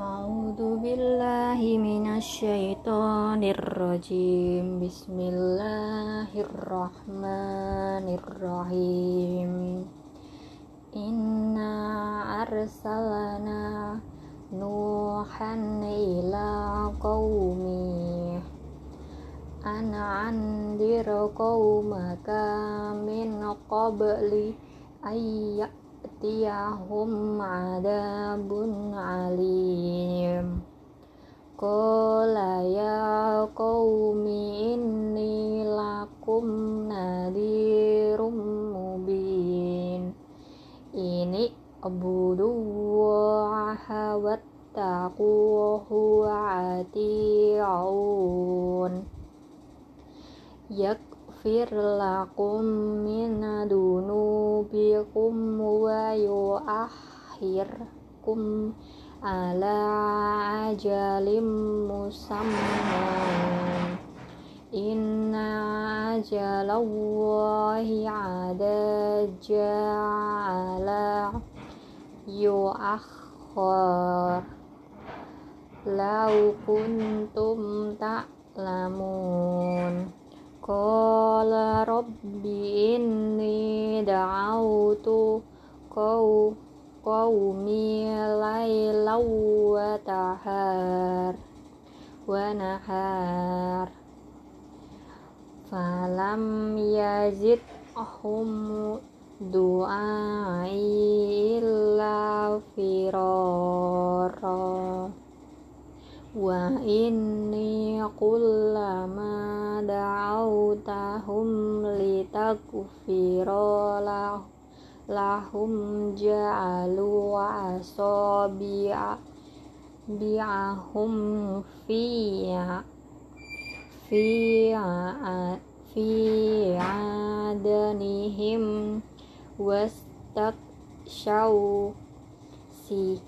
A'udzu billahi minasyaitonir rajim. Bismillahirrahmanirrahim. Inna arsalana Nuhan ila qaumi ana andir qaumaka min qabli ayya ya'tiyahum adabun alim. Qala ya qawmi inni lakum nadirum mubin. Ini abudullaha wattaquhu ati'un. Yakfir lakum min dunum bikum wa yu'akhirkum ala ajalim musamma inna ajalallahi ada ja'ala yu'akhir lau kuntum ta'lamun. Qala rabbi دعوت قومي ليلا وتهار ونهار فلم يزدهم دعائي wa inni kullama da'autahum litakfira lah, lahum ja'alu wa asabi'a bi'ahum fi'a fi'a wastak syau si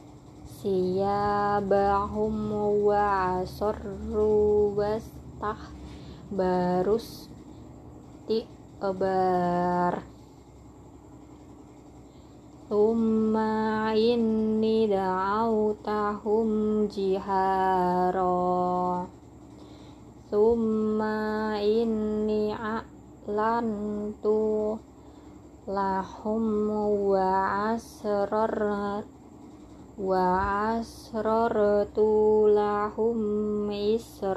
siyabahum wa asarru wastah barus ti'bar ini inni da'autahum jihara. Thumma inni a'lantu lahum wa asrar wa asrartu lahum israra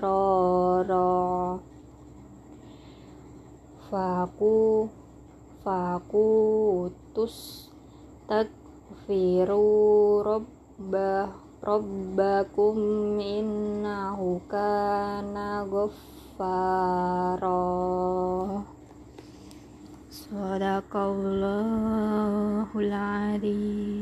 faku tus takfiru rabbah rabbakum innahu kana ghaffara sadaqallahul azim.